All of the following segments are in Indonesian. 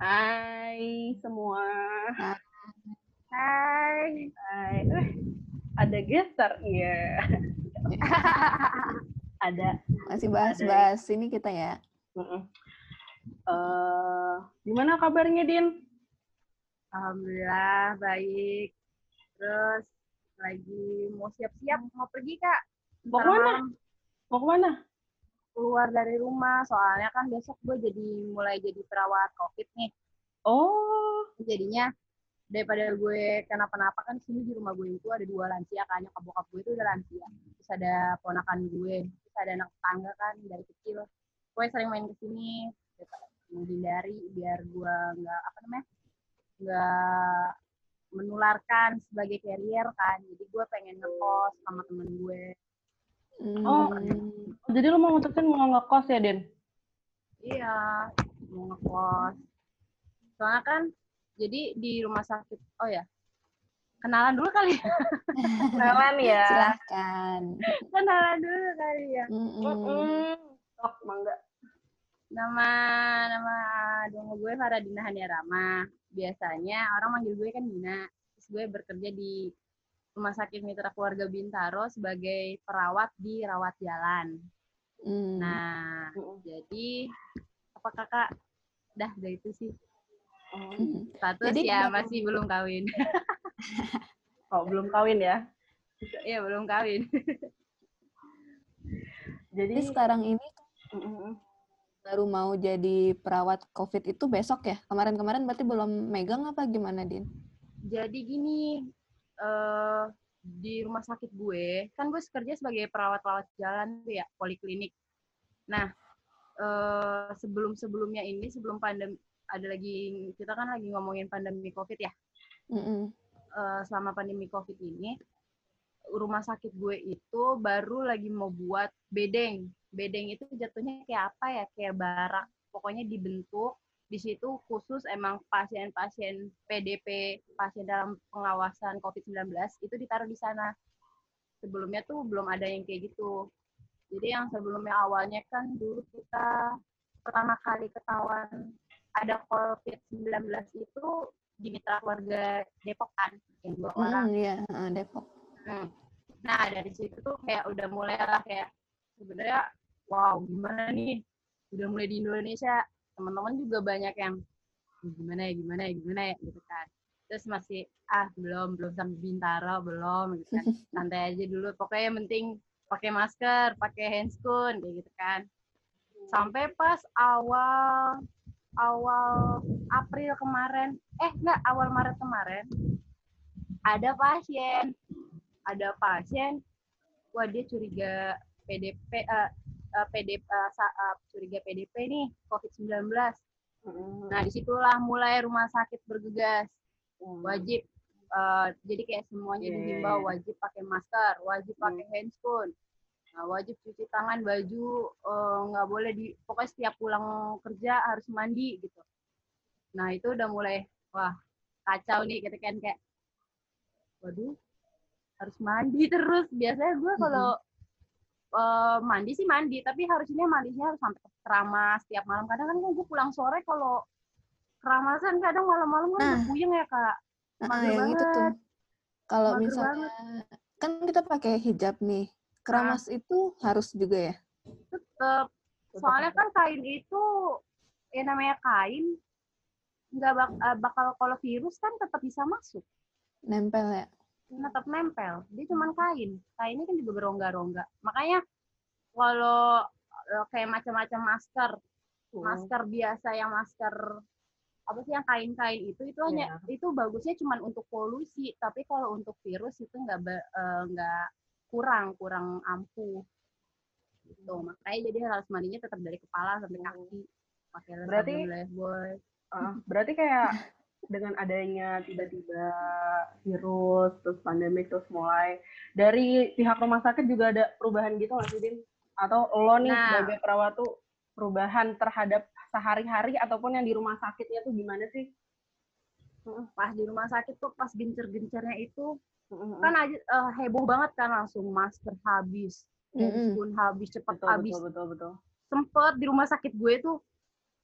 Hai semua. Hai. Hai. Eh, ada gestar ya. ada. Masih bahas-bahas ini kita ya. Uh, gimana kabarnya Din? Alhamdulillah baik. Terus lagi mau siap-siap mau pergi kak. Mau ke mana? Mau ke mana? Keluar dari rumah. Soalnya kan besok gue jadi mulai jadi perawat covid nih. Oh. Jadinya daripada gue kenapa-napa kan sini di rumah gue itu ada dua lansia kan. Nyokap bokap gue itu udah lansia. Terus ada ponakan gue terus ada anak tetangga kan dari kecil. Gue sering main ke sini menghindari biar gue nggak apa namanya nggak menularkan sebagai carrier kan. Jadi gue pengen ngekos sama temen gue oh jadi lo mau ngutusin mau ngekos ya Den iya mau ngekos. Soalnya kan jadi di rumah sakit oh ya kenalan dulu kali ya. Kenalan ya. Silahkan. Kenalan dulu kali ya. Mm -mm. Sok, mangga. Nama nama gue Faradina Rama biasanya orang manggil gue kan Dina. Terus gue bekerja di rumah sakit Mitra Keluarga Bintaro sebagai perawat di rawat jalan mm. nah jadi apa kakak dah udah itu sih Oh. Status Jadi, ya masih belum kawin. oh, belum kawin ya? Iya, belum kawin. Jadi sekarang ini baru mau jadi perawat COVID itu besok ya? Kemarin-kemarin berarti belum megang apa gimana, Din? Jadi gini, uh, di rumah sakit gue, kan gue kerja sebagai perawat-perawat jalan tuh ya, poliklinik. Nah, uh, sebelum-sebelumnya ini, sebelum pandemi, ada lagi kita kan lagi ngomongin pandemi covid ya mm -hmm. uh, selama pandemi covid ini rumah sakit gue itu baru lagi mau buat bedeng bedeng itu jatuhnya kayak apa ya kayak barak pokoknya dibentuk di situ khusus emang pasien-pasien PDP pasien dalam pengawasan COVID-19 itu ditaruh di sana sebelumnya tuh belum ada yang kayak gitu jadi yang sebelumnya awalnya kan dulu kita pertama kali ketahuan ada COVID-19 itu di mitra keluarga Depok kan, yang dua mm, orang. Iya, Depok. Hmm. Nah, dari situ tuh kayak udah mulai lah kayak sebenarnya wow gimana nih udah mulai di Indonesia teman-teman juga banyak yang gimana ya gimana ya gimana ya gitu kan. Terus masih ah belum belum sampai bintaro belum gitu kan. Santai aja dulu pokoknya yang penting pakai masker pakai handscoon kayak gitu kan. Sampai pas awal awal April kemarin, eh enggak awal Maret kemarin, ada pasien, ada pasien, wah dia curiga PDP, uh, uh, PDP uh, uh, curiga PDP nih COVID-19. Nah di situlah mulai rumah sakit bergegas, wajib. Uh, jadi kayak semuanya dihimbau wajib pakai masker, wajib pakai handscoon, Nah, wajib cuci tangan, baju nggak uh, boleh di pokoknya setiap pulang kerja harus mandi gitu. Nah, itu udah mulai wah, kacau nih gitu kan kayak waduh, harus mandi terus. Biasanya gue kalau uh, mandi sih mandi, tapi harusnya mandinya harus sampai keramas setiap malam. Kadang kan gue pulang sore kalau keramasan kadang malam-malam kan nah, puyeng ya, Kak. Nah, yang itu tuh. Kalau misalnya banget. kan kita pakai hijab nih, keramas nah. itu harus juga ya? Tetap. Soalnya kan kain itu ya namanya kain nggak bak bakal kalau virus kan tetap bisa masuk. Nempel ya? Tetap nempel. Dia cuma kain. Kainnya kan juga berongga-rongga. Makanya kalau kayak macam-macam masker, hmm. masker biasa yang masker apa sih yang kain-kain itu itu hanya yeah. itu bagusnya cuma untuk polusi tapi kalau untuk virus itu nggak nggak uh, kurang kurang ampuh gitu makanya jadi harus mandinya tetap dari kepala sampai kaki pakai berarti boy uh, berarti kayak dengan adanya tiba-tiba virus terus pandemik terus mulai dari pihak rumah sakit juga ada perubahan gitu nggak sih Din? Atau lo nih nah, sebagai perawat tuh perubahan terhadap sehari-hari ataupun yang di rumah sakitnya tuh gimana sih? Pas di rumah sakit tuh pas gencer-gencernya itu mm-hmm. kan aja uh, heboh banget kan langsung masker habis, mm-hmm. pun habis cepat betul, habis. Betul betul betul. Sempet di rumah sakit gue tuh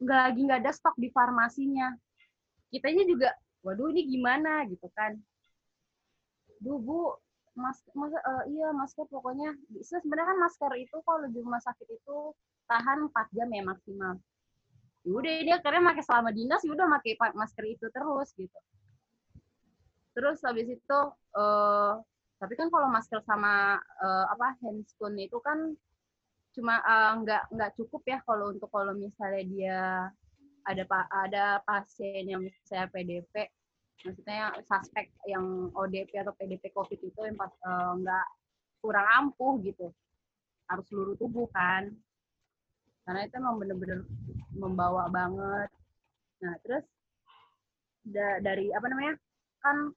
nggak lagi nggak ada stok di farmasinya. Kitanya juga waduh ini gimana? gitu kan. Duh bu mas, mas uh, iya masker pokoknya. Sebenarnya kan masker itu kalau di rumah sakit itu tahan 4 jam ya maksimal. Ya udah dia akhirnya pakai selama dinas ya udah pakai masker itu terus gitu. Terus habis itu uh, tapi kan kalau masker sama uh, apa handscoon itu kan cuma nggak uh, nggak cukup ya kalau untuk kalau misalnya dia ada ada pasien yang misalnya PDP maksudnya suspek yang ODP atau PDP COVID itu yang pas nggak uh, kurang ampuh gitu. Harus seluruh tubuh kan. Karena itu memang bener-bener membawa banget. Nah terus da dari apa namanya kan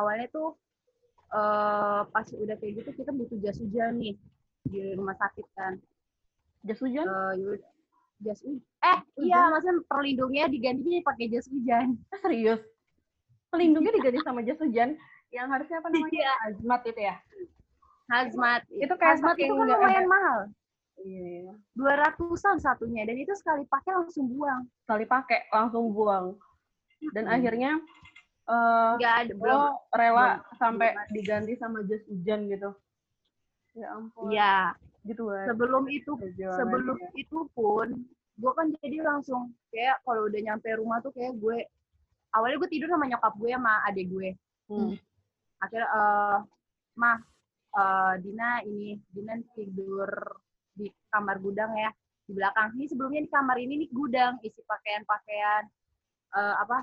awalnya tuh uh, pas udah kayak gitu kita butuh jas hujan nih di rumah sakit kan. Jas hujan? Uh, jas hujan eh iya maksudnya perlindungnya diganti pakai jas hujan. Serius? Pelindungnya diganti sama jas hujan? Yang harusnya apa namanya? Iya. hazmat itu ya? Hazmat. Itu kayak hazmat itu kan lumayan mahal. Iya dua ratusan satunya dan itu sekali pakai langsung buang. Sekali pakai langsung buang. Dan hmm. akhirnya uh, nggak ada belum. rela belum, sampai belum. diganti sama jas hujan gitu. Ya ampun. Iya. Gitu kan sebelum itu sebelum ya. itu pun gue kan jadi langsung kayak kalau udah nyampe rumah tuh kayak gue awalnya gue tidur sama nyokap gue sama adik gue. Hmm. akhirnya uh, mah uh, Dina ini Dina tidur di kamar gudang ya di belakang. Ini sebelumnya di kamar ini nih gudang isi pakaian-pakaian uh, apa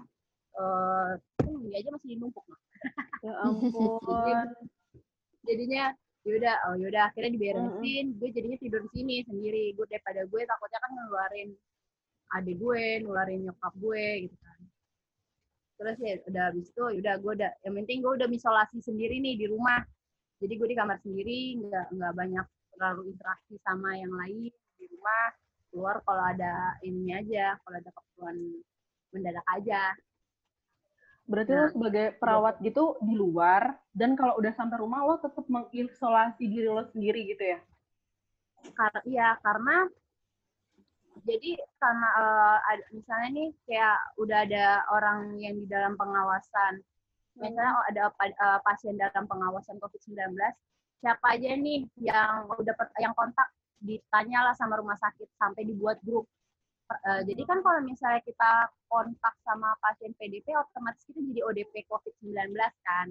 uh, ini aja masih numpuk. Mah ya ampun. Jadinya yaudah oh yaudah akhirnya diberesin mm gue jadinya tidur di sini sendiri. Gue daripada gue takutnya kan ngeluarin adik gue ngeluarin nyokap gue gitu kan. Terus ya udah habis itu yaudah gue udah yang penting gue udah isolasi sendiri nih di rumah. Jadi gue di kamar sendiri nggak nggak banyak terlalu interaksi sama yang lain di rumah. Keluar kalau ada ininya aja kalau ada keperluan mendadak aja Berarti nah, lo sebagai perawat ya. gitu di luar dan kalau udah sampai rumah lo tetap mengisolasi diri lo sendiri gitu ya? Karena iya karena jadi karena uh, misalnya nih kayak udah ada orang yang di dalam pengawasan, hmm. misalnya ada uh, pasien dalam pengawasan COVID-19, siapa aja nih yang udah yang kontak ditanyalah sama rumah sakit sampai dibuat grup Uh, jadi kan kalau misalnya kita kontak sama pasien PDP, otomatis kita jadi ODP COVID-19 kan.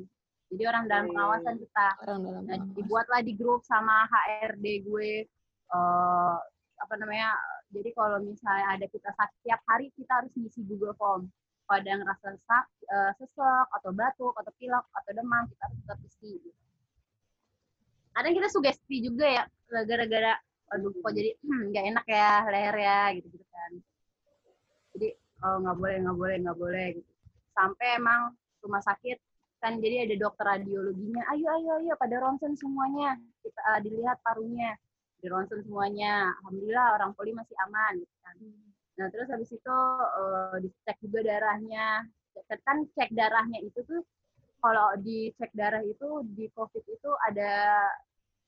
Jadi orang dalam pengawasan kita. Orang dalam nah, dibuatlah di grup sama HRD gue. Uh, apa namanya? Jadi kalau misalnya ada kita sakit tiap hari kita harus ngisi Google Form. Kalau ada yang ngerasa sesak, uh, sesek atau batuk atau pilek atau demam kita harus tetap isi. Kadang kita sugesti juga ya gara-gara aduh kok jadi hmm, nggak hmm, enak ya leher ya gitu gitu kan. Jadi oh nggak boleh nggak boleh nggak boleh gitu. Sampai emang rumah sakit kan jadi ada dokter radiologinya ayo ayo ayo pada ronsen semuanya kita uh, dilihat parunya. Di ronsen semuanya alhamdulillah orang poli masih aman gitu kan. Nah terus habis itu uh, dicek juga darahnya. Kan cek darahnya itu tuh kalau dicek darah itu di covid itu ada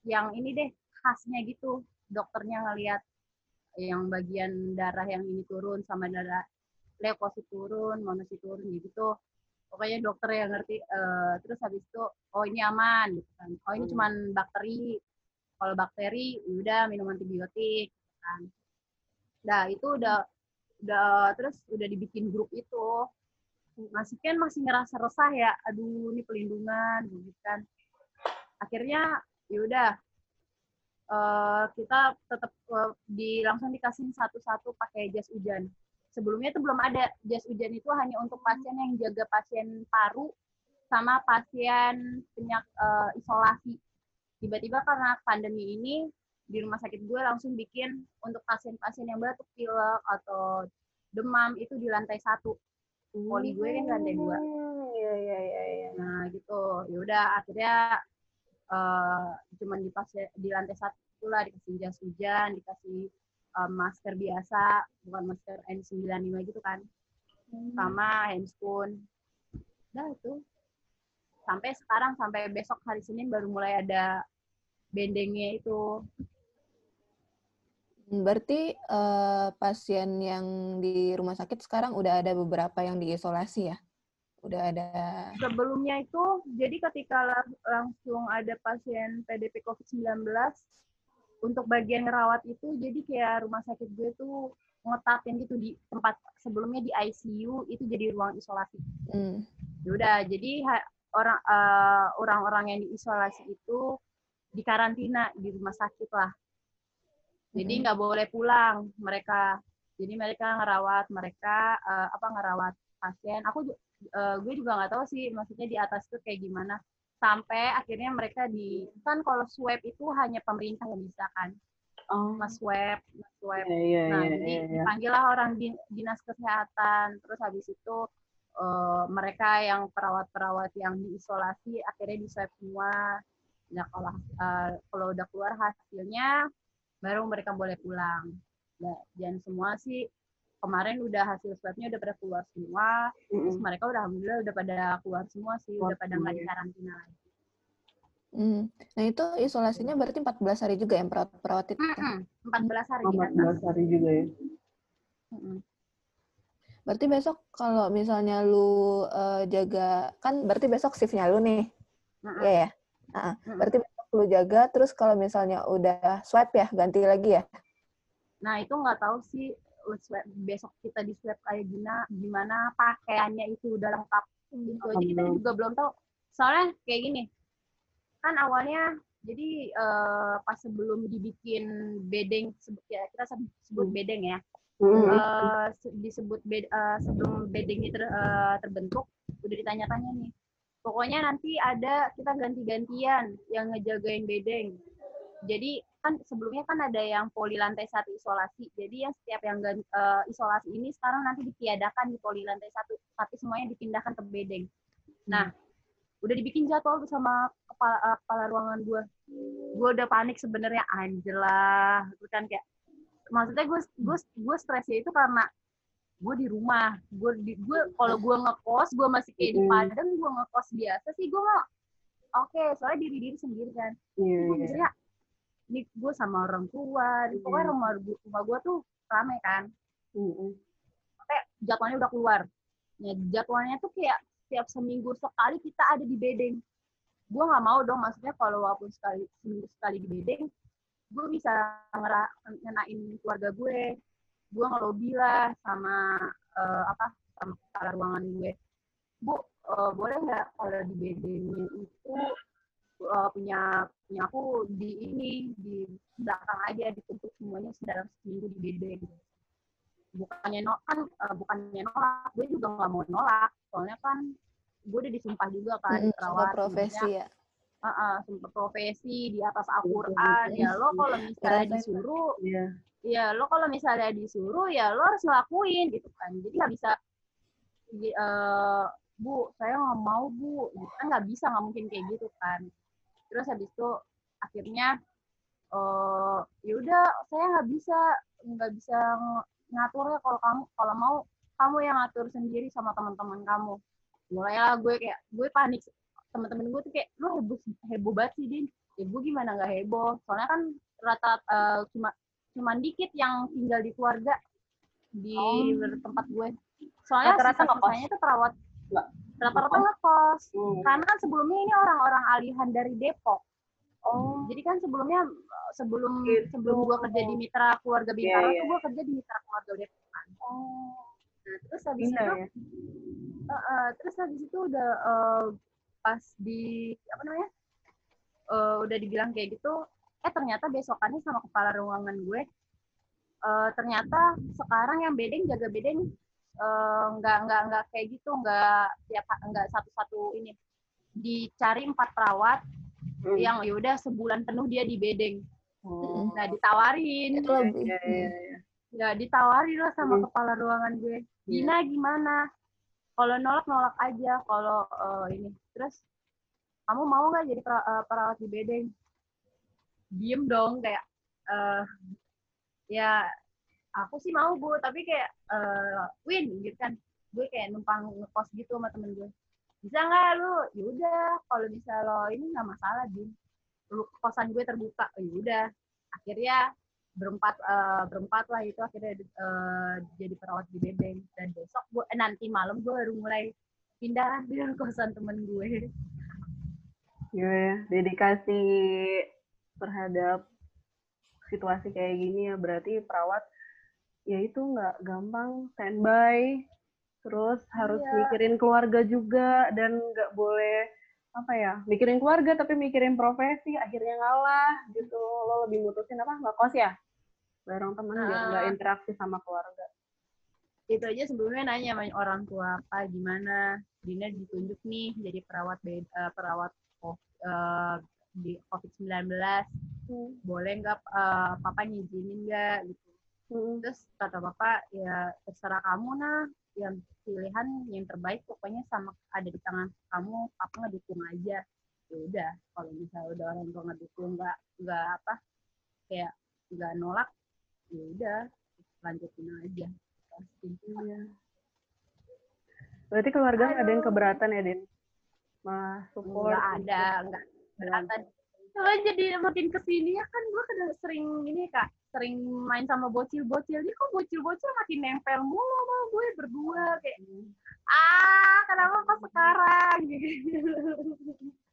yang ini deh khasnya gitu dokternya ngelihat yang bagian darah yang ini turun sama darah leukosit turun, monosit turun gitu. Pokoknya dokter yang ngerti. Uh, terus habis itu, oh ini aman, gitu kan. Oh ini hmm. cuman bakteri. Kalau bakteri, udah minum antibiotik, gitu kan. Nah itu udah, udah terus udah dibikin grup itu. Masih kan masih ngerasa resah ya, aduh ini pelindungan, gitu kan. Akhirnya, yaudah uh, kita tetap uh, di langsung dikasih satu-satu pakai jas hujan. Sebelumnya itu belum ada jas hujan itu hanya untuk pasien yang jaga pasien paru sama pasien penyak uh, isolasi. Tiba-tiba karena pandemi ini di rumah sakit gue langsung bikin untuk pasien-pasien yang batuk pilek atau demam itu di lantai satu. Poli gue kan lantai dua. Hmm, iya iya iya. iya. Nah gitu. Ya udah akhirnya uh, cuman di pas di lantai satu lah dikasih jas hujan dikasih uh, masker biasa bukan masker N95 gitu kan hmm. sama handscoon dah itu sampai sekarang sampai besok hari Senin baru mulai ada bendengnya itu Berarti uh, pasien yang di rumah sakit sekarang udah ada beberapa yang diisolasi ya? Udah ada. Sebelumnya itu, jadi ketika langsung ada pasien PDP COVID-19, untuk bagian rawat itu, jadi kayak rumah sakit gue tuh ngetatin gitu di tempat sebelumnya di ICU itu jadi ruang isolasi. Mm. Udah, jadi orang uh, orang-orang yang diisolasi itu dikarantina di rumah sakit lah jadi nggak boleh pulang mereka. Jadi mereka ngerawat mereka uh, apa ngerawat pasien. Aku uh, gue juga nggak tahu sih maksudnya di atas itu kayak gimana. Sampai akhirnya mereka di kan kalau swab itu hanya pemerintah yang bisa kan. Oh. Mas swab, mas swab. Yeah, yeah, nah, yeah, jadi yeah, yeah. dipanggillah orang dinas kesehatan. Terus habis itu uh, mereka yang perawat-perawat yang diisolasi akhirnya di swab semua. Nah, kalau uh, kalau udah keluar hasilnya baru mereka boleh pulang. Nah, dan semua sih kemarin udah hasil swabnya udah pada keluar semua, mm-hmm. terus mereka udah alhamdulillah udah pada keluar semua sih, udah pada nggak di karantina lagi. Hmm. Nah itu isolasinya berarti 14 hari juga yang perawat perawat itu? Mm-hmm. 14 hari. Oh, 14 hari juga ya. Mm-hmm. Berarti besok kalau misalnya lu uh, jaga kan berarti besok shiftnya lu nih, mm-hmm. ya. Berarti lu jaga terus kalau misalnya udah swab ya ganti lagi ya nah itu nggak tahu sih swab, besok kita di swab kayak gimana gimana pakaiannya itu udah lengkap gitu. Jadi kita juga belum tahu. Soalnya kayak gini kan awalnya jadi uh, pas sebelum dibikin bedeng ya kita sebut hmm. bedeng ya. Mm-hmm. uh, disebut bed, uh, sebelum bedeng ini ter, uh, terbentuk udah ditanya-tanya nih. Pokoknya nanti ada kita ganti-gantian yang ngejagain bedeng. Jadi kan sebelumnya kan ada yang poli lantai satu isolasi. Jadi yang setiap yang uh, isolasi ini sekarang nanti ditiadakan di poli lantai satu tapi semuanya dipindahkan ke bedeng. Nah udah dibikin jadwal sama kepala uh, kepala ruangan gue gue udah panik sebenarnya anjela kan kayak maksudnya gue gue gue stresnya itu karena gue di rumah. Gue di gue kalau gue ngekos gue masih kayak di Padang gue ngekos biasa sih gue nggak oke okay, soalnya diri diri sendiri kan. Yeah, gue yeah. Ini gue sama orang tua yeah. pokoknya rumah rumah gue tuh rame kan. Mm kayak jadwalnya udah keluar. Ya jadwalnya tuh kayak tiap seminggu sekali kita ada di bedeng. Gue nggak mau dong maksudnya kalau walaupun sekali seminggu sekali di bedeng gue bisa ngenain keluarga gue. Gue ngelobi lah sama uh, apa sama kepala ruangan gue. Bu uh, boleh nggak kalau di bedengnya itu uh, punya punya aku di ini di belakang aja ditutup semuanya dalam seminggu di bedeng bukannya no kan uh, bukannya nolak gue juga nggak mau nolak. Soalnya kan gue udah disumpah juga kan mm, perawat profesi ya. Uh, uh, sumpah profesi di atas Al-Quran. ya lo kalau misalnya disuruh yeah ya lo kalau misalnya disuruh ya lo harus ngelakuin gitu kan. Jadi nggak bisa uh, bu saya nggak mau bu. Gitu kan nggak bisa nggak mungkin kayak gitu kan terus habis itu akhirnya uh, ya udah saya nggak bisa nggak bisa ngaturnya kalau kamu kalau mau kamu yang ngatur sendiri sama teman-teman kamu. Mulailah gue kayak gue panik. Teman-teman gue tuh kayak lo heboh heboh banget sih din. Ya gue gimana nggak heboh? Soalnya kan rata uh, cuma cuman dikit yang tinggal di keluarga di oh. tempat gue. Soalnya rata-rata ngekosnya itu perawat rata-rata ngekos. Hmm. Karena kan sebelumnya ini orang-orang alihan dari Depok. Oh. Jadi kan sebelumnya sebelum gitu. sebelum gue kerja di Mitra Keluarga Bintaro yeah, yeah. tuh gue kerja di Mitra Keluarga Depok kan. Oh. Nah, terus habis Bina, itu ya? uh, uh, terus habis itu udah uh, pas di apa namanya? Uh, udah dibilang kayak gitu, eh ternyata besokannya sama kepala ruangan gue uh, ternyata sekarang yang bedeng jaga bedeng uh, nggak nggak nggak kayak gitu nggak tiap nggak satu-satu ini dicari empat perawat hmm. yang yaudah sebulan penuh dia di bedeng oh. nah ditawarin ya, ya, ya, ya. nggak ditawarin lah sama hmm. kepala ruangan gue iya. Gina gimana kalau nolak nolak aja kalau uh, ini terus kamu mau nggak jadi perawat di bedeng diem dong kayak uh, ya aku sih mau bu tapi kayak uh, win gitu kan gue kayak numpang ngekos gitu sama temen gue. Bisa nggak lu? Yaudah kalau bisa lo ini nggak masalah din. Lu kosan gue terbuka. Oh, yaudah akhirnya berempat uh, berempat lah itu akhirnya uh, jadi perawat di Bebeng. Dan besok gue eh, nanti malam gue baru mulai pindah di kosan temen gue. Iya, ya, dedikasi terhadap situasi kayak gini ya berarti perawat ya itu nggak gampang standby terus harus iya. mikirin keluarga juga dan nggak boleh apa ya mikirin keluarga tapi mikirin profesi akhirnya ngalah gitu. Lo lebih mutusin apa? Nggak kos ya? Bareng temen uh, nggak interaksi sama keluarga. Itu aja sebelumnya nanya sama orang tua apa gimana? Dina ditunjuk nih jadi perawat uh, perawat oh, uh, di COVID-19 hmm. boleh nggak uh, papa ngizinin nggak gitu hmm. terus kata papa ya terserah kamu nah. Yang pilihan yang terbaik pokoknya sama ada di tangan kamu papa ngedukung aja. Ya udah kalau misalnya udah orang tua ngedukung nggak nggak apa kayak nggak nolak ya udah lanjutin aja. Pasti. Ya. berarti keluarga nggak ada yang keberatan ya din? Masuk nggak ada nggak keberatan. Soalnya jadi makin ke sini ya kan gue kadang sering ini kak sering main sama bocil-bocil. Ini kok bocil-bocil makin nempel mulu sama gue berdua kayak ah kenapa pas sekarang? Gitu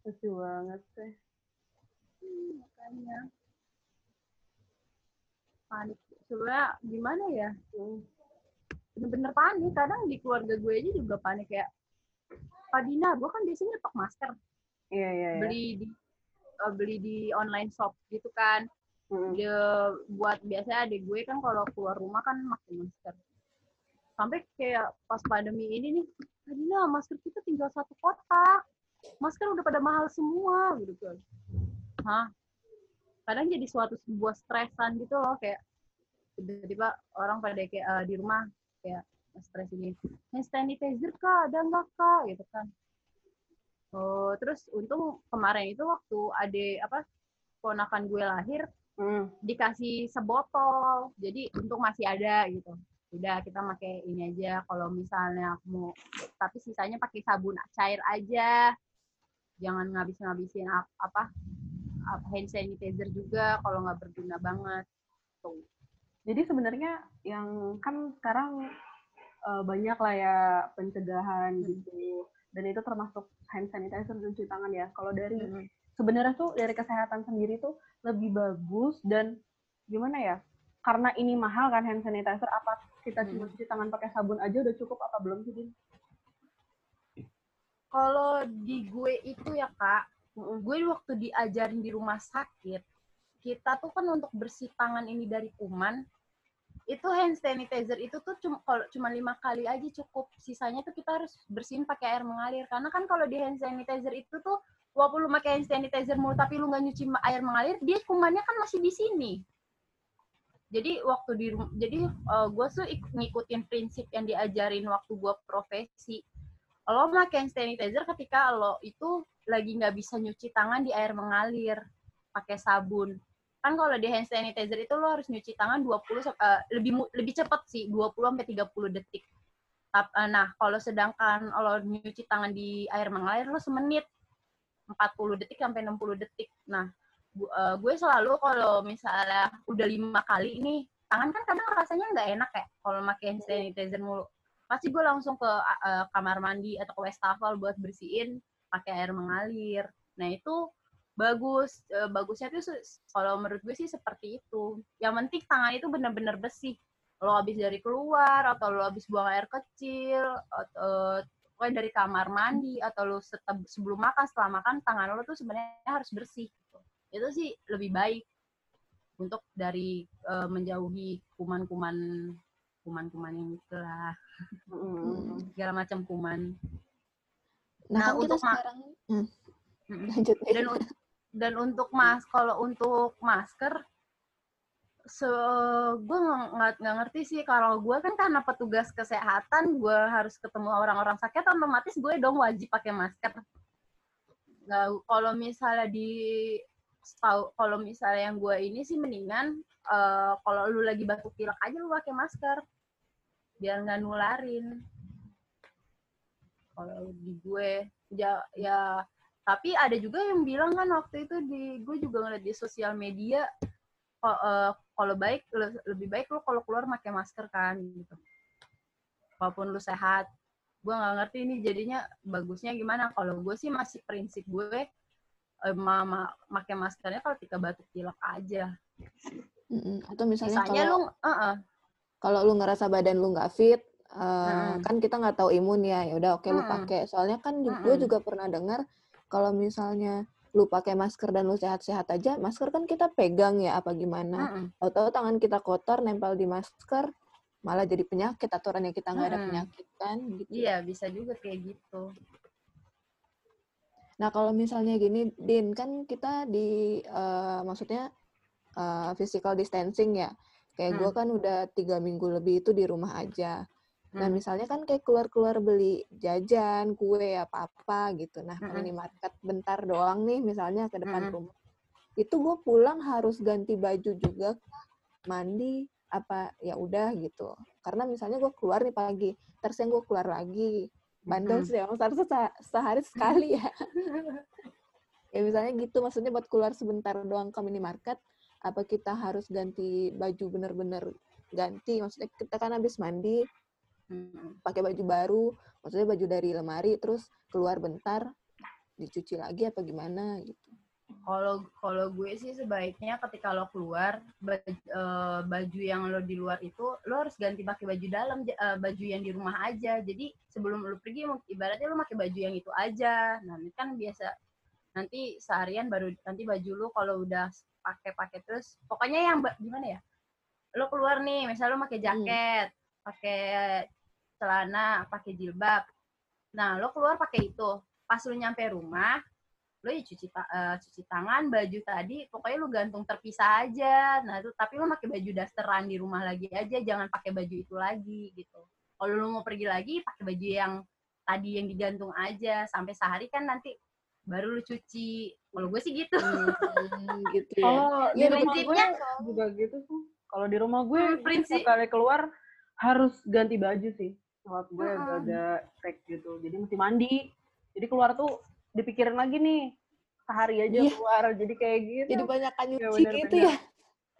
lucu banget sih. Hmm, makanya. Panik. Sebenarnya gimana ya? Bener-bener panik. Kadang di keluarga gue aja juga panik kayak Pak Dina gue kan biasanya nyetok masker. Iya, iya, iya. beli di uh, beli di online shop gitu kan hmm. dia buat biasanya adik gue kan kalau keluar rumah kan pakai masker. Sampai kayak pas pandemi ini nih tadinya masker kita tinggal satu kotak. Masker udah pada mahal semua gitu kan. Hah? Kadang jadi suatu sebuah stresan gitu loh kayak tiba-tiba orang pada kayak uh, di rumah kayak stres ini hand sanitizer kak ada nggak kak? Gitu kan. Oh terus untung kemarin itu waktu ade apa ponakan gue lahir hmm. dikasih sebotol jadi untuk masih ada gitu. Udah kita pakai ini aja. Kalau misalnya mau tapi sisanya pakai sabun cair aja. Jangan ngabis-ngabisin apa hand sanitizer juga kalau nggak berguna banget. Tuh. Jadi sebenarnya yang kan sekarang uh, banyak lah ya pencegahan hmm. gitu. Dan itu termasuk hand sanitizer dan cuci tangan ya. Kalau dari hmm sebenarnya tuh dari kesehatan sendiri tuh lebih bagus dan gimana ya karena ini mahal kan hand sanitizer apa kita cuma hmm. cuci tangan pakai sabun aja udah cukup apa belum sih Kalau di gue itu ya kak, gue waktu diajarin di rumah sakit, kita tuh kan untuk bersih tangan ini dari kuman, itu hand sanitizer itu tuh cuma kalau cuma lima kali aja cukup, sisanya tuh kita harus bersihin pakai air mengalir. Karena kan kalau di hand sanitizer itu tuh walaupun lu pakai hand sanitizer mulu tapi lu nggak nyuci air mengalir dia kumannya kan masih di sini. Jadi waktu di jadi uh, eh, gue tuh ngikutin prinsip yang diajarin waktu gue profesi. Lo pakai hand sanitizer ketika lo itu lagi nggak bisa nyuci tangan di air mengalir pakai sabun. Kan kalau di hand sanitizer itu lo harus nyuci tangan 20 uh, eh, lebih lebih cepat sih 20 sampai 30 detik. Eh, nah kalau sedangkan lo nyuci tangan di air mengalir lo semenit 40 detik sampai 60 detik. Nah, uh, gue selalu kalau misalnya udah lima kali ini tangan kan kadang rasanya nggak enak ya kalau pakai hand sanitizer mulu. Pasti gue langsung ke uh, kamar mandi atau ke wastafel buat bersihin pakai air mengalir. Nah, itu bagus. Uh, bagusnya tuh kalau menurut gue sih seperti itu. Yang penting tangan itu benar-benar bersih. Lo habis dari keluar atau lo habis buang air kecil atau pokoknya dari kamar mandi atau lu setep, sebelum makan setelah makan tangan lu tuh sebenarnya harus bersih gitu. itu sih lebih baik untuk dari uh, menjauhi kuman-kuman kuman-kuman yang itulah mm. segala macam kuman nah, nah untuk sekarang lanjut dan dan untuk mas kalau untuk masker so, gue nggak ngerti sih. Kalau gue kan karena petugas kesehatan gue harus ketemu orang-orang sakit otomatis gue dong wajib pakai masker. Nggak kalau misalnya di kalau misalnya yang gue ini sih mendingan uh, kalau lu lagi batuk pilek aja lu pakai masker. Biar nggak nularin. Kalau di gue ya ya tapi ada juga yang bilang kan waktu itu di gue juga ngeliat di sosial media uh, kalau baik lebih baik lu kalau keluar pakai masker kan gitu walaupun lu sehat gue nggak ngerti ini jadinya bagusnya gimana kalau gue sih masih prinsip gue eh, mama pakai maskernya kalau ketika batuk pilek aja Mm-mm. atau misalnya Misalnya kalau lu uh-uh. kalau lu ngerasa badan lu nggak fit uh, Mm-mm. kan kita nggak tahu imun ya ya udah oke lu Mm-mm. pakai soalnya kan gue Mm-mm. juga pernah dengar kalau misalnya lu pakai masker dan lu sehat-sehat aja masker kan kita pegang ya apa gimana Mm-mm. tahu-tahu tangan kita kotor nempel di masker malah jadi penyakit aturannya kita nggak ada Mm-mm. penyakit kan gitu iya bisa juga kayak gitu Nah, kalau misalnya gini, Din, kan kita di, eh, maksudnya eh, physical distancing ya. Kayak gue Hmm. kan udah tiga minggu lebih itu di rumah aja. Nah, Hmm. misalnya kan kayak keluar-keluar beli jajan, kue, apa-apa gitu. Nah, ke Mm-mm. minimarket bentar doang nih, misalnya ke depan Mm-mm. rumah. Itu gue pulang harus ganti baju juga, mandi, apa ya udah gitu. Karena misalnya gue keluar nih pagi, terus yang gue keluar lagi, bandel sih emang seharusnya se- sehari sekali ya. ya misalnya gitu, maksudnya buat keluar sebentar doang ke minimarket, apa kita harus ganti baju bener-bener ganti? Maksudnya kita kan habis mandi. Pakai baju baru, maksudnya baju dari lemari, terus keluar bentar, dicuci lagi apa gimana gitu. Kalau kalau gue sih sebaiknya ketika lo keluar baju, eh, baju yang lo di luar itu lo harus ganti pakai baju dalam eh, baju yang di rumah aja. Jadi sebelum lo pergi ibaratnya lo pakai baju yang itu aja. Nah, ini kan biasa nanti seharian baru nanti baju lo kalau udah pakai-pakai terus pokoknya yang gimana ya? Lo keluar nih, misalnya lo pakai jaket, pakai celana, pakai jilbab. Nah, lo keluar pakai itu. Pas lo nyampe rumah, lo ya cuci ta- eh, cuci tangan baju tadi pokoknya lu gantung terpisah aja nah itu tapi lu pakai baju dasteran di rumah lagi aja jangan pakai baju itu lagi gitu kalau lu mau pergi lagi pakai baju yang tadi yang digantung aja sampai sehari kan nanti baru lu cuci kalau gue sih gitu Hmm, gitu ya. Kalau di Iya, rumah gue prinsipnya- juga gitu sih. Kalau di rumah gue Hmm, prinsip- kali keluar harus ganti baju sih. Nyokap gue Hmm. agak-agak tek gitu. Jadi mesti mandi. Jadi keluar tuh dipikirin lagi nih. Sehari aja Iya. keluar. Jadi kayak gitu. Jadi banyak Ya, nyuci bener-bener. gitu ya.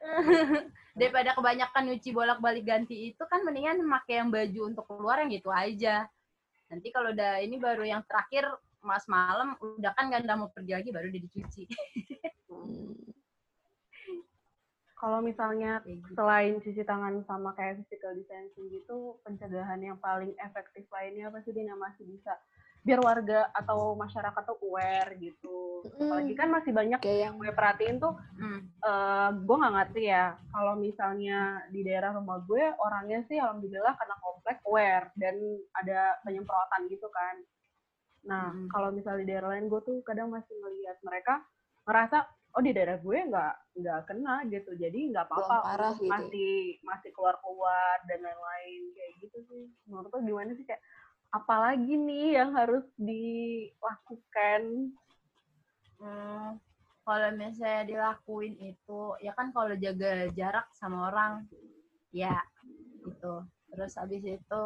daripada kebanyakan nyuci bolak-balik ganti itu kan mendingan pakai yang baju untuk keluar yang gitu aja nanti kalau udah ini baru yang terakhir mas malam udah kan gak mau pergi lagi baru udah dicuci. Kalau misalnya gitu. selain cuci tangan sama kayak physical distancing gitu, pencegahan yang paling efektif lainnya apa sih Dina masih bisa biar warga atau masyarakat tuh aware gitu. Apalagi kan masih banyak Kayak yang gue perhatiin tuh, Hmm. eh gue nggak ngerti ya. Kalau misalnya di daerah rumah gue orangnya sih alhamdulillah karena komplek aware dan ada penyemprotan gitu kan. Nah Mm-mm. kalau misalnya di daerah lain gue tuh kadang masih melihat mereka ngerasa oh di daerah gue nggak nggak kena gitu. Jadi nggak apa-apa parah gitu ya. masih masih keluar keluar dan lain-lain kayak gitu sih. Menurut lo gimana sih kayak apalagi nih yang harus dilakukan? Hmm, kalau misalnya dilakuin itu ya kan kalau jaga jarak sama orang ya gitu. Terus habis itu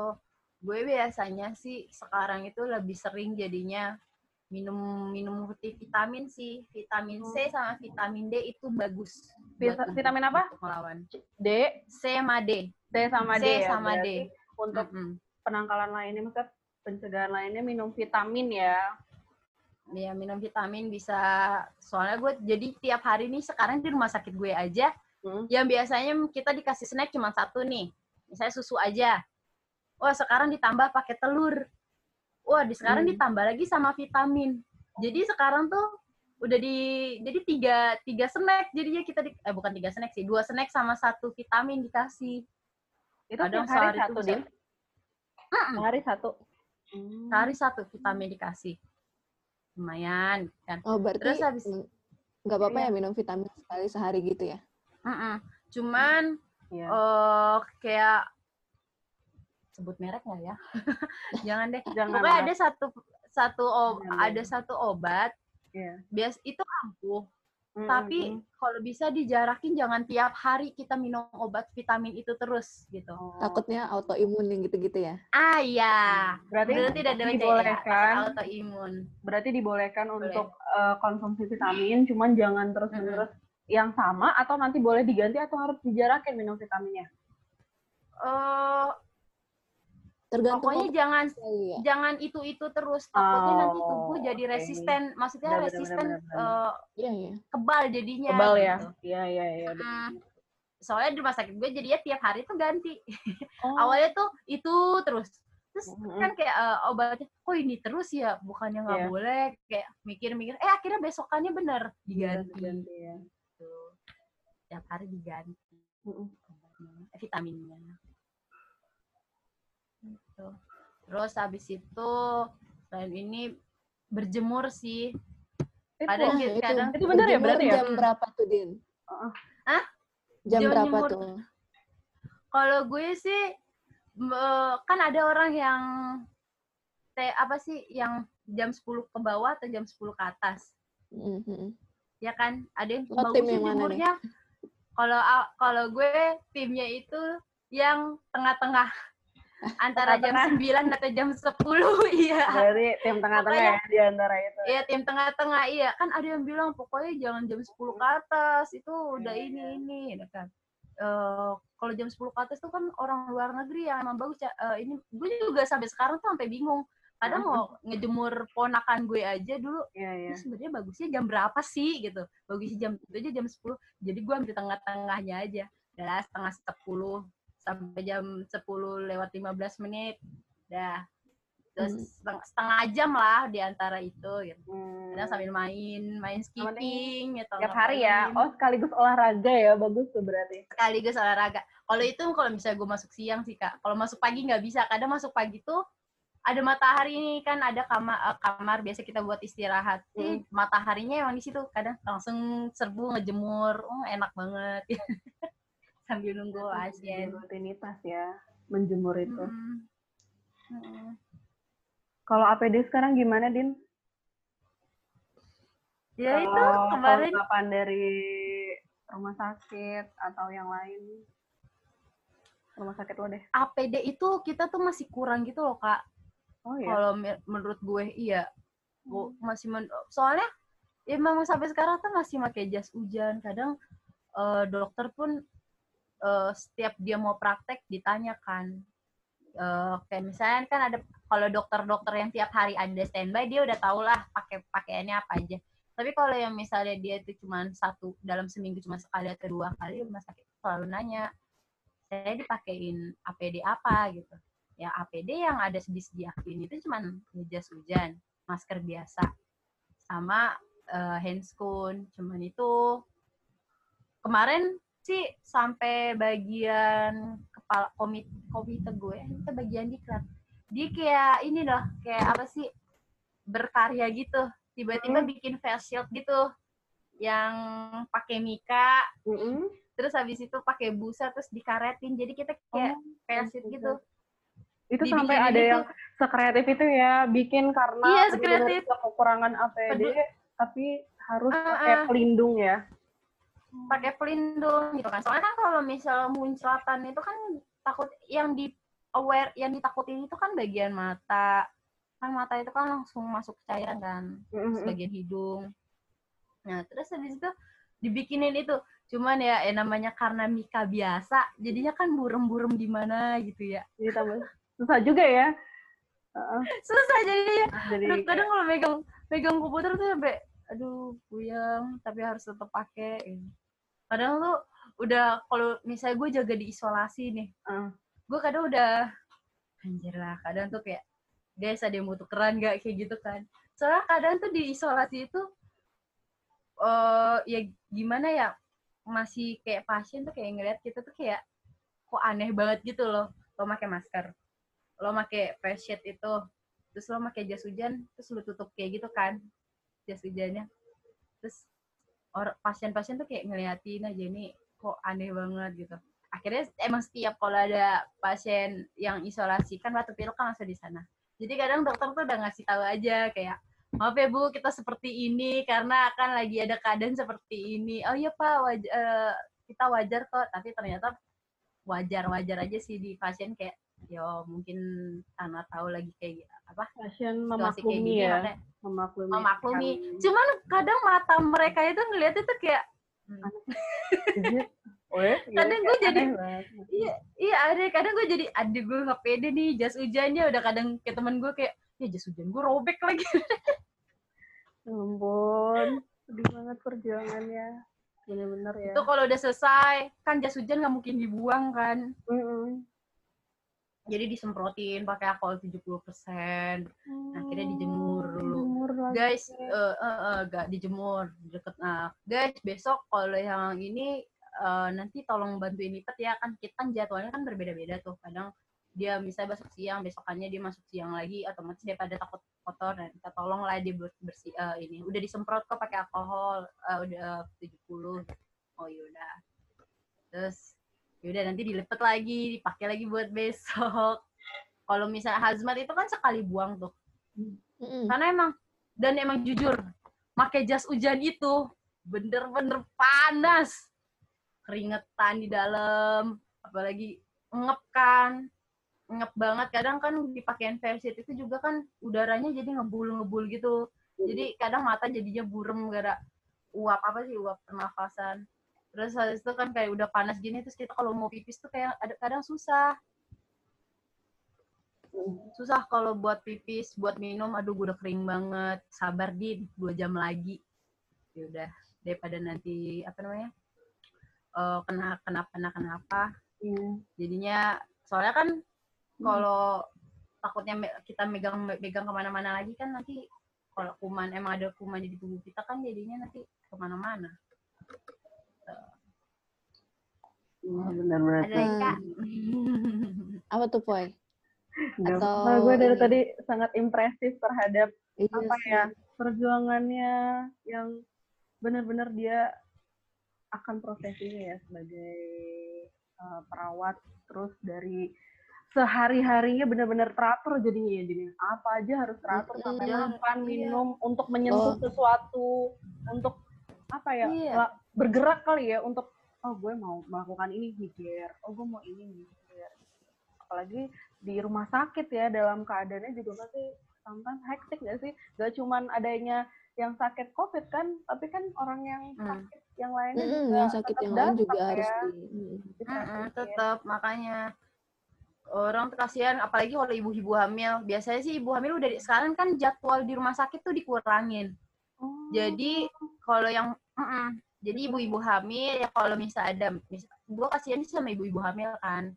gue biasanya sih sekarang itu lebih sering jadinya minum minum multivitamin sih. Vitamin C sama vitamin D itu bagus. Vita- vitamin apa? melawan. D? C sama D. D sama C D ya sama berarti D untuk Mm-mm. penangkalan lainnya maksudnya pencegahan lainnya minum vitamin ya? Ya minum vitamin bisa. Soalnya gue jadi tiap hari nih sekarang di rumah sakit gue aja Hmm. yang biasanya kita dikasih snack cuma satu nih. Misalnya susu aja. Wah sekarang ditambah pakai telur wah di sekarang Hmm. ditambah lagi sama vitamin jadi sekarang tuh udah di jadi tiga tiga snack jadinya kita di, eh bukan tiga snack sih dua snack sama satu vitamin dikasih itu Kadang tiap hari sehari satu Din Mm-mm. sehari satu sehari satu vitamin dikasih lumayan kan Oh, berarti Terus habis- mm, nggak apa-apa Iya. ya minum vitamin sekali sehari gitu ya? Mm-mm. cuman ya eh kayak sebut merek nggak ya? Jangan deh. jangan Pokoknya ada satu satu ob- Jangan ada deh. satu obat Iya. bias itu ampuh. Mm, Tapi mm, kalau bisa dijarakin jangan tiap hari kita minum obat vitamin itu terus gitu. mm. Takutnya autoimun yang gitu-gitu ya? Ah iya. berarti Berarti tidak ada dibolehkan autoimun. berarti dibolehkan Boleh. untuk eh, konsumsi vitamin cuman jangan terus menerus yang sama atau nanti boleh diganti atau harus dijarakin minum vitaminnya? Uh, Tergantung pokoknya jangan ya. jangan itu itu terus takutnya Oh, nanti tubuh jadi oke. resisten maksudnya Benar, benar, resisten benar, benar. eh, Iya, iya. kebal jadinya Kebal ya? gitu. Iya, iya, iya. Hmm. soalnya di rumah sakit gue jadinya tiap hari tuh ganti Oh. awalnya tuh itu terus terus Mm-mm. kan kayak eh, obatnya kok ini terus ya bukannya nggak Iya. boleh kayak mikir-mikir eh akhirnya besokannya bener diganti diganti ya. gitu. tiap hari diganti eh, vitaminnya gitu. terus habis itu selain ini berjemur sih Itu, Kadang Nah, gitu, itu. kadang Itu benar ya, berarti ya? Jam berapa tuh, Din? Heeh. Hah? Jam Jam berapa jemur. tuh? kalau gue sih m- kan ada orang yang te, apa sih yang jam 10 ke bawah atau jam 10 ke atas Mm, mm, mm. ya kan ada yang Lo tim bagusnya yang mana nih? jemurnya kalau kalau gue timnya itu yang tengah-tengah antara jam 9 atau jam 10 iya Berarti tim tengah-tengah ya di antara itu. Iya tim tengah-tengah iya kan ada yang bilang pokoknya jangan jam 10 ke atas itu udah Iya, ini iya. ini ya kan. Eh, kalau jam 10 ke atas tuh kan orang luar negeri yang emang bagus ya. Ini gue juga sampai sekarang tuh sampai bingung. Kadang mau ngejemur ponakan gue aja dulu Iya, iya. ini sebenarnya bagusnya jam berapa sih gitu. Bagusnya jam itu aja jam 10. Jadi gue ambil tengah-tengahnya aja. Dah setengah 10 sampai jam 10 lewat 15 menit. Dah. Terus Hmm. setengah, jam lah di antara itu gitu Hmm. kadang sambil main main skipping atau Tiap hari ya. Oh, sekaligus olahraga ya. Bagus tuh berarti. sekaligus olahraga kalau itu kalau misalnya gue masuk siang sih kak kalau masuk pagi nggak bisa kadang masuk pagi tuh ada matahari nih kan ada kamar kamar biasa kita buat istirahat Ih, mataharinya emang di situ kadang langsung serbu ngejemur oh, enak banget sambil nunggu pasien rutinitas ya. Menjemur itu. Mm. Mm. Kalau APD sekarang gimana, Din? ya itu Kalau kemarin tanggapan dari rumah sakit atau yang lain? Rumah sakit lo deh. APD itu kita tuh masih kurang gitu loh kak Oh iya. kalau me- menurut gue iya gue masih men soalnya ya memang sampai sekarang tuh masih pakai jas hujan kadang eh, dokter pun eh, setiap dia mau praktek ditanyakan Eh, kayak misalnya kan ada kalau dokter-dokter yang tiap hari ada standby dia udah tau lah pakai pakaiannya apa aja. Tapi kalau yang misalnya dia itu cuma satu dalam seminggu cuma sekali atau dua kali rumah sakit selalu nanya saya dipakein APD apa? Gitu. Ya APD yang ada disediain itu cuman jas hujan, masker biasa, sama eh, handscoon, cuman itu kemarin sih sampai bagian kepala komite komite gue itu bagian diklat dia kayak ini loh kayak apa sih berkarya gitu tiba-tiba Hmm. bikin face shield gitu yang pakai mika Mm-mm. terus habis itu pakai busa terus dikaretin jadi kita kayak Oh, face shield gitu Itu Dibikinin sampai ada itu. yang sekreatif itu ya, bikin karena Iya, sekreatif. kekurangan APD, Pedu- tapi harus pakai ah. pelindung ya. Pakai pelindung gitu kan. Soalnya kan kalau misal muncratan itu kan takut yang di aware yang ditakutin itu kan bagian mata. Kan mata itu kan langsung masuk cairan kan terus bagian hidung. Nah terus habis itu dibikinin itu. Cuman ya, ya namanya karena Mika biasa jadinya kan burem-burem di mana gitu ya. Tambah susah juga ya. Heeh. susah jadinya. Jadi Aduh, kadang kalau megang megang komputer tuh sampai aduh puyeng tapi harus tetap pakai kadang lu udah kalau misalnya gue jaga di isolasi nih Ah. gue kadang udah anjir lah kadang tuh kayak guys ada yang mau tukeran gak kayak gitu kan. Soalnya kadang tuh di isolasi itu eh ya gimana ya masih kayak pasien tuh kayak ngeliat kita tuh kayak kok aneh banget gitu loh. Lo pakai masker lo pakai face shield itu terus lo pakai jas hujan terus lo tutup kayak gitu kan jas hujannya. Terus or pasien-pasien tuh kayak ngeliatin aja ini kok aneh banget gitu. Akhirnya emang setiap kalau ada pasien yang isolasi kan batuk pilek kan langsung di sana. Jadi kadang dokter tuh udah ngasih tahu aja kayak maaf ya bu kita seperti ini karena akan lagi ada keadaan seperti ini. Oh iya pak waj- eh, kita wajar kok. Tapi ternyata wajar wajar aja sih di pasien kayak yo mungkin karena tahu lagi kayak apa kayak memaklumi gini ya, memaklumi. memaklumi cuman kadang mata mereka itu ngeliat itu kayak Iya. Oh ya? Kadang gue jadi iya iya ada kadang gue jadi aduh gue nggak pede nih jas hujannya udah kadang kayak temen gue kayak ya jas hujan gue robek lagi Ya ampun, sedih banget perjuangannya. Bener-bener ya. itu kalau udah selesai kan jas hujan nggak mungkin dibuang kan Mm-mm. Jadi disemprotin pakai alkohol 70% akhirnya dijemur dulu. Dijemur lagi. guys eh eh, eh, gak dijemur di deket. Nah guys besok kalau yang ini eh, nanti tolong bantuin lipat ya. Kan kita kan jadwalnya kan berbeda-beda tuh. Kadang dia misalnya masuk siang besokannya dia masuk siang lagi. Otomatis daripada takut kotor. Dan kita tolong lah dia ber- bersih eh, ini. Udah disemprot kok pakai alkohol. Eh, udah 70 oh yaudah terus yaudah nanti dilipat lagi dipakai lagi buat besok. Kalau misalnya hazmat itu kan sekali buang tuh. Karena emang dan emang jujur pakai jas hujan itu bener-bener panas. Keringetan di dalam apalagi ngep kan. Ngep banget. Kadang kan dipakein versi itu juga kan udaranya jadi ngebul-ngebul gitu. Jadi kadang mata jadinya burem gara uap apa sih uap pernafasan terus habis itu kan kayak udah panas gini terus kita kalau mau pipis tuh kayak ada kadang susah. Susah kalau buat pipis buat minum aduh gue udah kering banget. Sabar din dua jam lagi. Ya udah daripada nanti apa namanya eh, kena kenapa kenapa kenapa. Iya. jadinya soalnya kan kalau takutnya me- kita megang megang ke mana-mana lagi kan nanti kalau kuman emang ada kuman di tubuh kita kan jadinya nanti ke mana-mana Iya, benar-benar. ada Apa tuh, Poy? Atau apa-apa, gue dari tadi sangat impresif terhadap Iya apa sih. ya perjuangannya yang benar-benar dia akan profesinya ya sebagai uh, perawat terus dari sehari-harinya benar-benar teratur jadinya ya jadi apa aja harus teratur sampai Mm-mm. makan Iya. minum untuk menyentuh Oh. sesuatu untuk apa ya Iya. bergerak kali ya untuk oh gue mau melakukan ini mikir oh gue mau ini mikir apalagi di rumah sakit ya dalam keadaannya juga pasti sometimes hektik gak sih gak cuman adanya yang sakit covid kan tapi kan orang yang Hmm. sakit yang lainnya Mm-mm, juga yang sakit tetap yang lain juga datang harus ya. di mm. Diperhatiin. tetap makanya orang kasihan apalagi kalau ibu-ibu hamil biasanya sih ibu hamil udah di- sekarang kan jadwal di rumah sakit tuh dikurangin Oh. jadi kalau yang mm-mm. Jadi ibu-ibu hamil ya kalau misal ada mis, gue kasihan sih sama ibu-ibu hamil kan.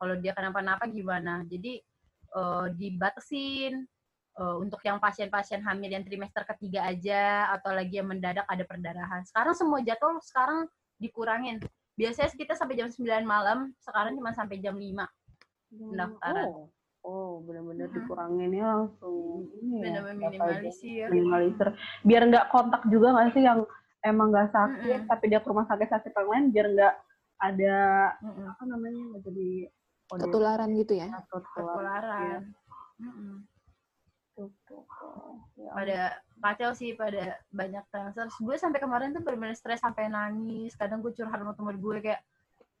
Kalau dia kenapa-napa gimana. Jadi eh, dibatasin eh, untuk yang pasien-pasien hamil yang trimester ketiga aja atau lagi yang mendadak ada perdarahan. Sekarang semua jadwal sekarang dikurangin. Biasanya kita sampai jam 9 malam sekarang cuma sampai jam 5 pendaftaran. oh oh benar-benar Mm-mm. dikuranginnya langsung ini ya, benar-benar minimalisir. Minimalisir. Biar nggak kontak juga nggak sih yang emang nggak sakit Mm-mm. tapi dia ke rumah sakit sakit yang lain biar nggak ada Mm-mm. apa namanya nggak jadi kode ketularan gitu ya atau ketularan Mm-mm. tuh, tuh, tuh. Ya pada kacau sih pada banyak transfer gue sampai kemarin tuh benar-benar stres sampai nangis kadang gue curhat sama temen gue kayak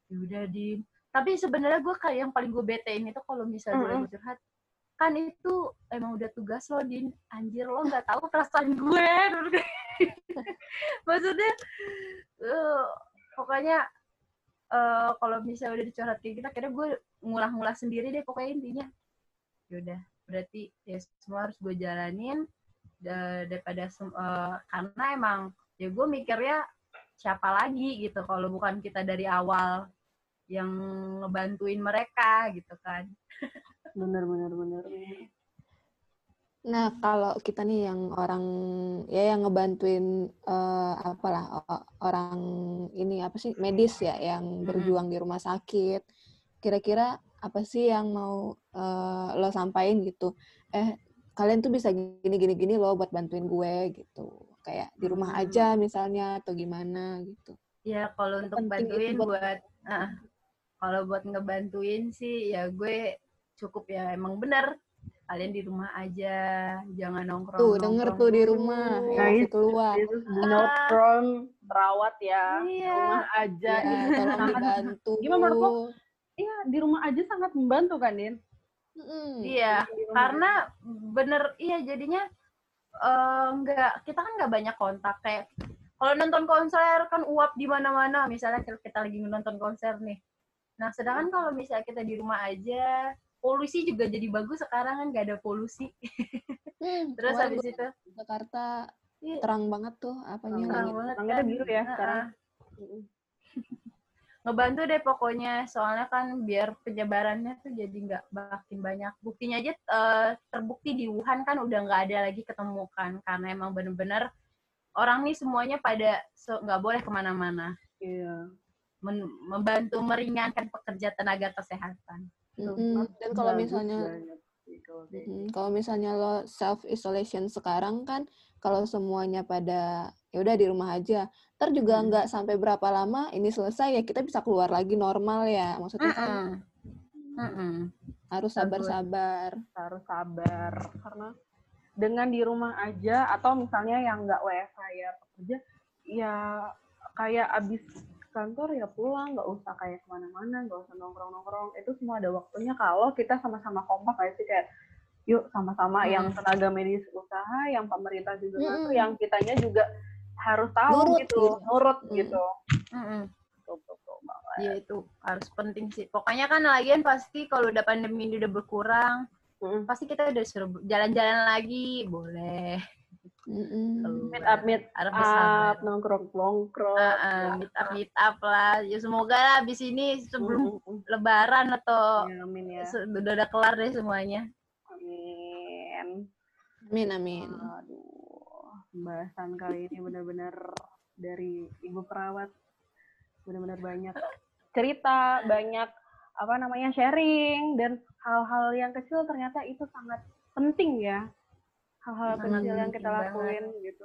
yaudah din tapi sebenarnya gue kayak yang paling gue betein itu kalau misalnya gue Mm-mm. lagi curhat kan itu emang udah tugas lo din anjir lo nggak tahu perasaan gue maksudnya eh, pokoknya eh, kalau misalnya udah dicurhat kayak gitu akhirnya gue ngulah-ngulah sendiri deh pokoknya intinya. Yaudah berarti ya semua harus gue jalanin da- daripada eh, karena emang ya gue mikirnya siapa lagi gitu kalau bukan kita dari awal yang ngebantuin mereka gitu kan. Bener bener bener Nah, kalau kita nih yang orang ya yang ngebantuin eh, apalah orang ini apa sih medis ya yang berjuang di rumah sakit. Kira-kira apa sih yang mau eh, lo sampaikan gitu? Eh, kalian tuh bisa gini gini gini loh buat bantuin gue gitu. Kayak di rumah aja misalnya atau gimana gitu. ya kalau untuk bantuin buat- buat ah, kalau buat ngebantuin sih ya gue cukup ya emang bener kalian di rumah aja jangan nongkrong Tuh, denger tuh di rumah, ya, keluar. itu do not from perawat ya Iya. rumah aja Ya, Ini tolong sangat- dibantu. Gimana menurut lo? iya di rumah aja sangat membantu kan Din Mm-mm. iya karena bener iya jadinya eh, nggak kita kan nggak banyak kontak kayak kalau nonton konser kan uap di mana-mana misalnya kita lagi nonton konser nih nah sedangkan kalau misalnya kita di rumah aja polusi juga jadi bagus sekarang kan gak ada polusi Hmm, terus habis itu Jakarta Iya. terang banget tuh apanya terang langit. banget Langitnya kan. biru ya Heeh. sekarang. ngebantu deh pokoknya soalnya kan biar penyebarannya tuh jadi nggak makin banyak buktinya aja eh, terbukti di Wuhan kan udah nggak ada lagi ketemukan karena emang bener-bener orang nih semuanya pada nggak boleh ke mana-mana Iya. Men- membantu meringankan pekerja tenaga kesehatan Mm-mm. Dan kalau misalnya banget sih kalau Mm, misalnya lo self isolation sekarang kan kalau semuanya pada ya udah di rumah aja. Ntar juga Mm. nggak sampai berapa lama ini selesai ya kita bisa keluar lagi normal ya. Maksudnya kan Mm-mm. Mm-mm. harus sabar-sabar. harus sabar karena dengan di rumah aja atau misalnya yang nggak WFH ya pekerja ya kayak abis kantor ya pulang nggak usah kayak ke mana-mana nggak usah nongkrong-nongkrong itu semua ada waktunya kalau kita sama-sama kompak kayak sih kayak yuk sama-sama Hmm. yang tenaga medis usaha yang pemerintah juga Mm-mm. ngatur yang kitanya juga harus tahu Nurut gitu gitu. nurut Mm. gitu banget. Iya itu harus penting sih. Pokoknya kan lagian pasti kalau udah pandemi ini udah berkurang, Mm. pasti kita udah suruh jalan-jalan lagi, boleh. Mm-mm. meet up meet bersabar. up nongkrong nongkrong Uh, uh, meet up meet up lah. Ya semoga lah abis ini sebelum Lebaran atau Ya, amin ya se- udah udah kelar deh semuanya. amin Amin amin. Aduh, pembahasan kali ini benar-benar dari ibu perawat benar-benar banyak cerita, banyak apa namanya sharing dan hal-hal yang kecil ternyata itu sangat penting ya. Hal-hal kecil yang kita banget. lakuin gitu.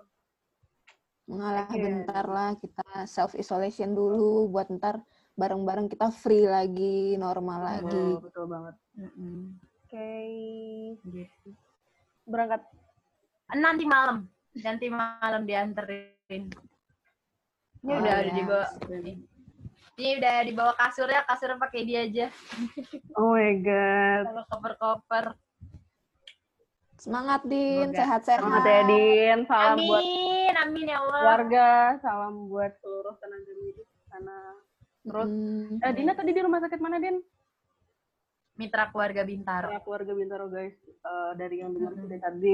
Mengalah Iya. bentar lah kita self isolation dulu buat ntar bareng-bareng kita free lagi, normal lagi. Betul, banget. Mm-mm. Oke, Gitu. berangkat. Nanti malam, nanti malam dianterin. Ini Oh, udah ya. ada dibawa. Ini udah dibawa kasurnya, kasurnya pakai dia aja. Oh my god. Sama koper-koper. Semangat Din, sehat-sehat. Selamat ya Din, salam buat Amin, amin ya Allah. keluarga, salam buat seluruh tenaga medis di sana. Terus, Mm. eh, Dina tadi di rumah sakit mana, Din? Mitra keluarga Bintaro. Para keluarga Bintaro, guys. Eh, dari yang dengar dari tadi,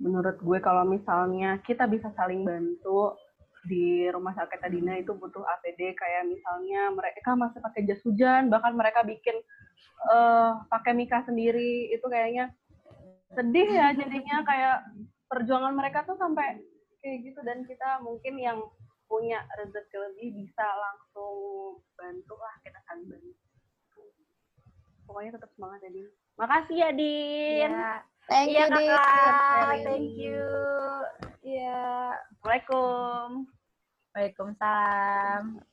menurut gue kalau misalnya kita bisa saling bantu di rumah sakit Adina itu butuh APD kayak misalnya mereka masih pakai jas hujan, bahkan mereka bikin eh pakai mika sendiri, itu kayaknya sedih ya jadinya kayak perjuangan mereka tuh sampai kayak gitu dan kita mungkin yang punya rezeki lebih bisa langsung bantu lah kita saling bantu pokoknya tetap semangat ya Din makasih ya Din Iya, Thank iya you Din. kakak. Thank you. Iya Assalamualaikum Waalaikumsalam.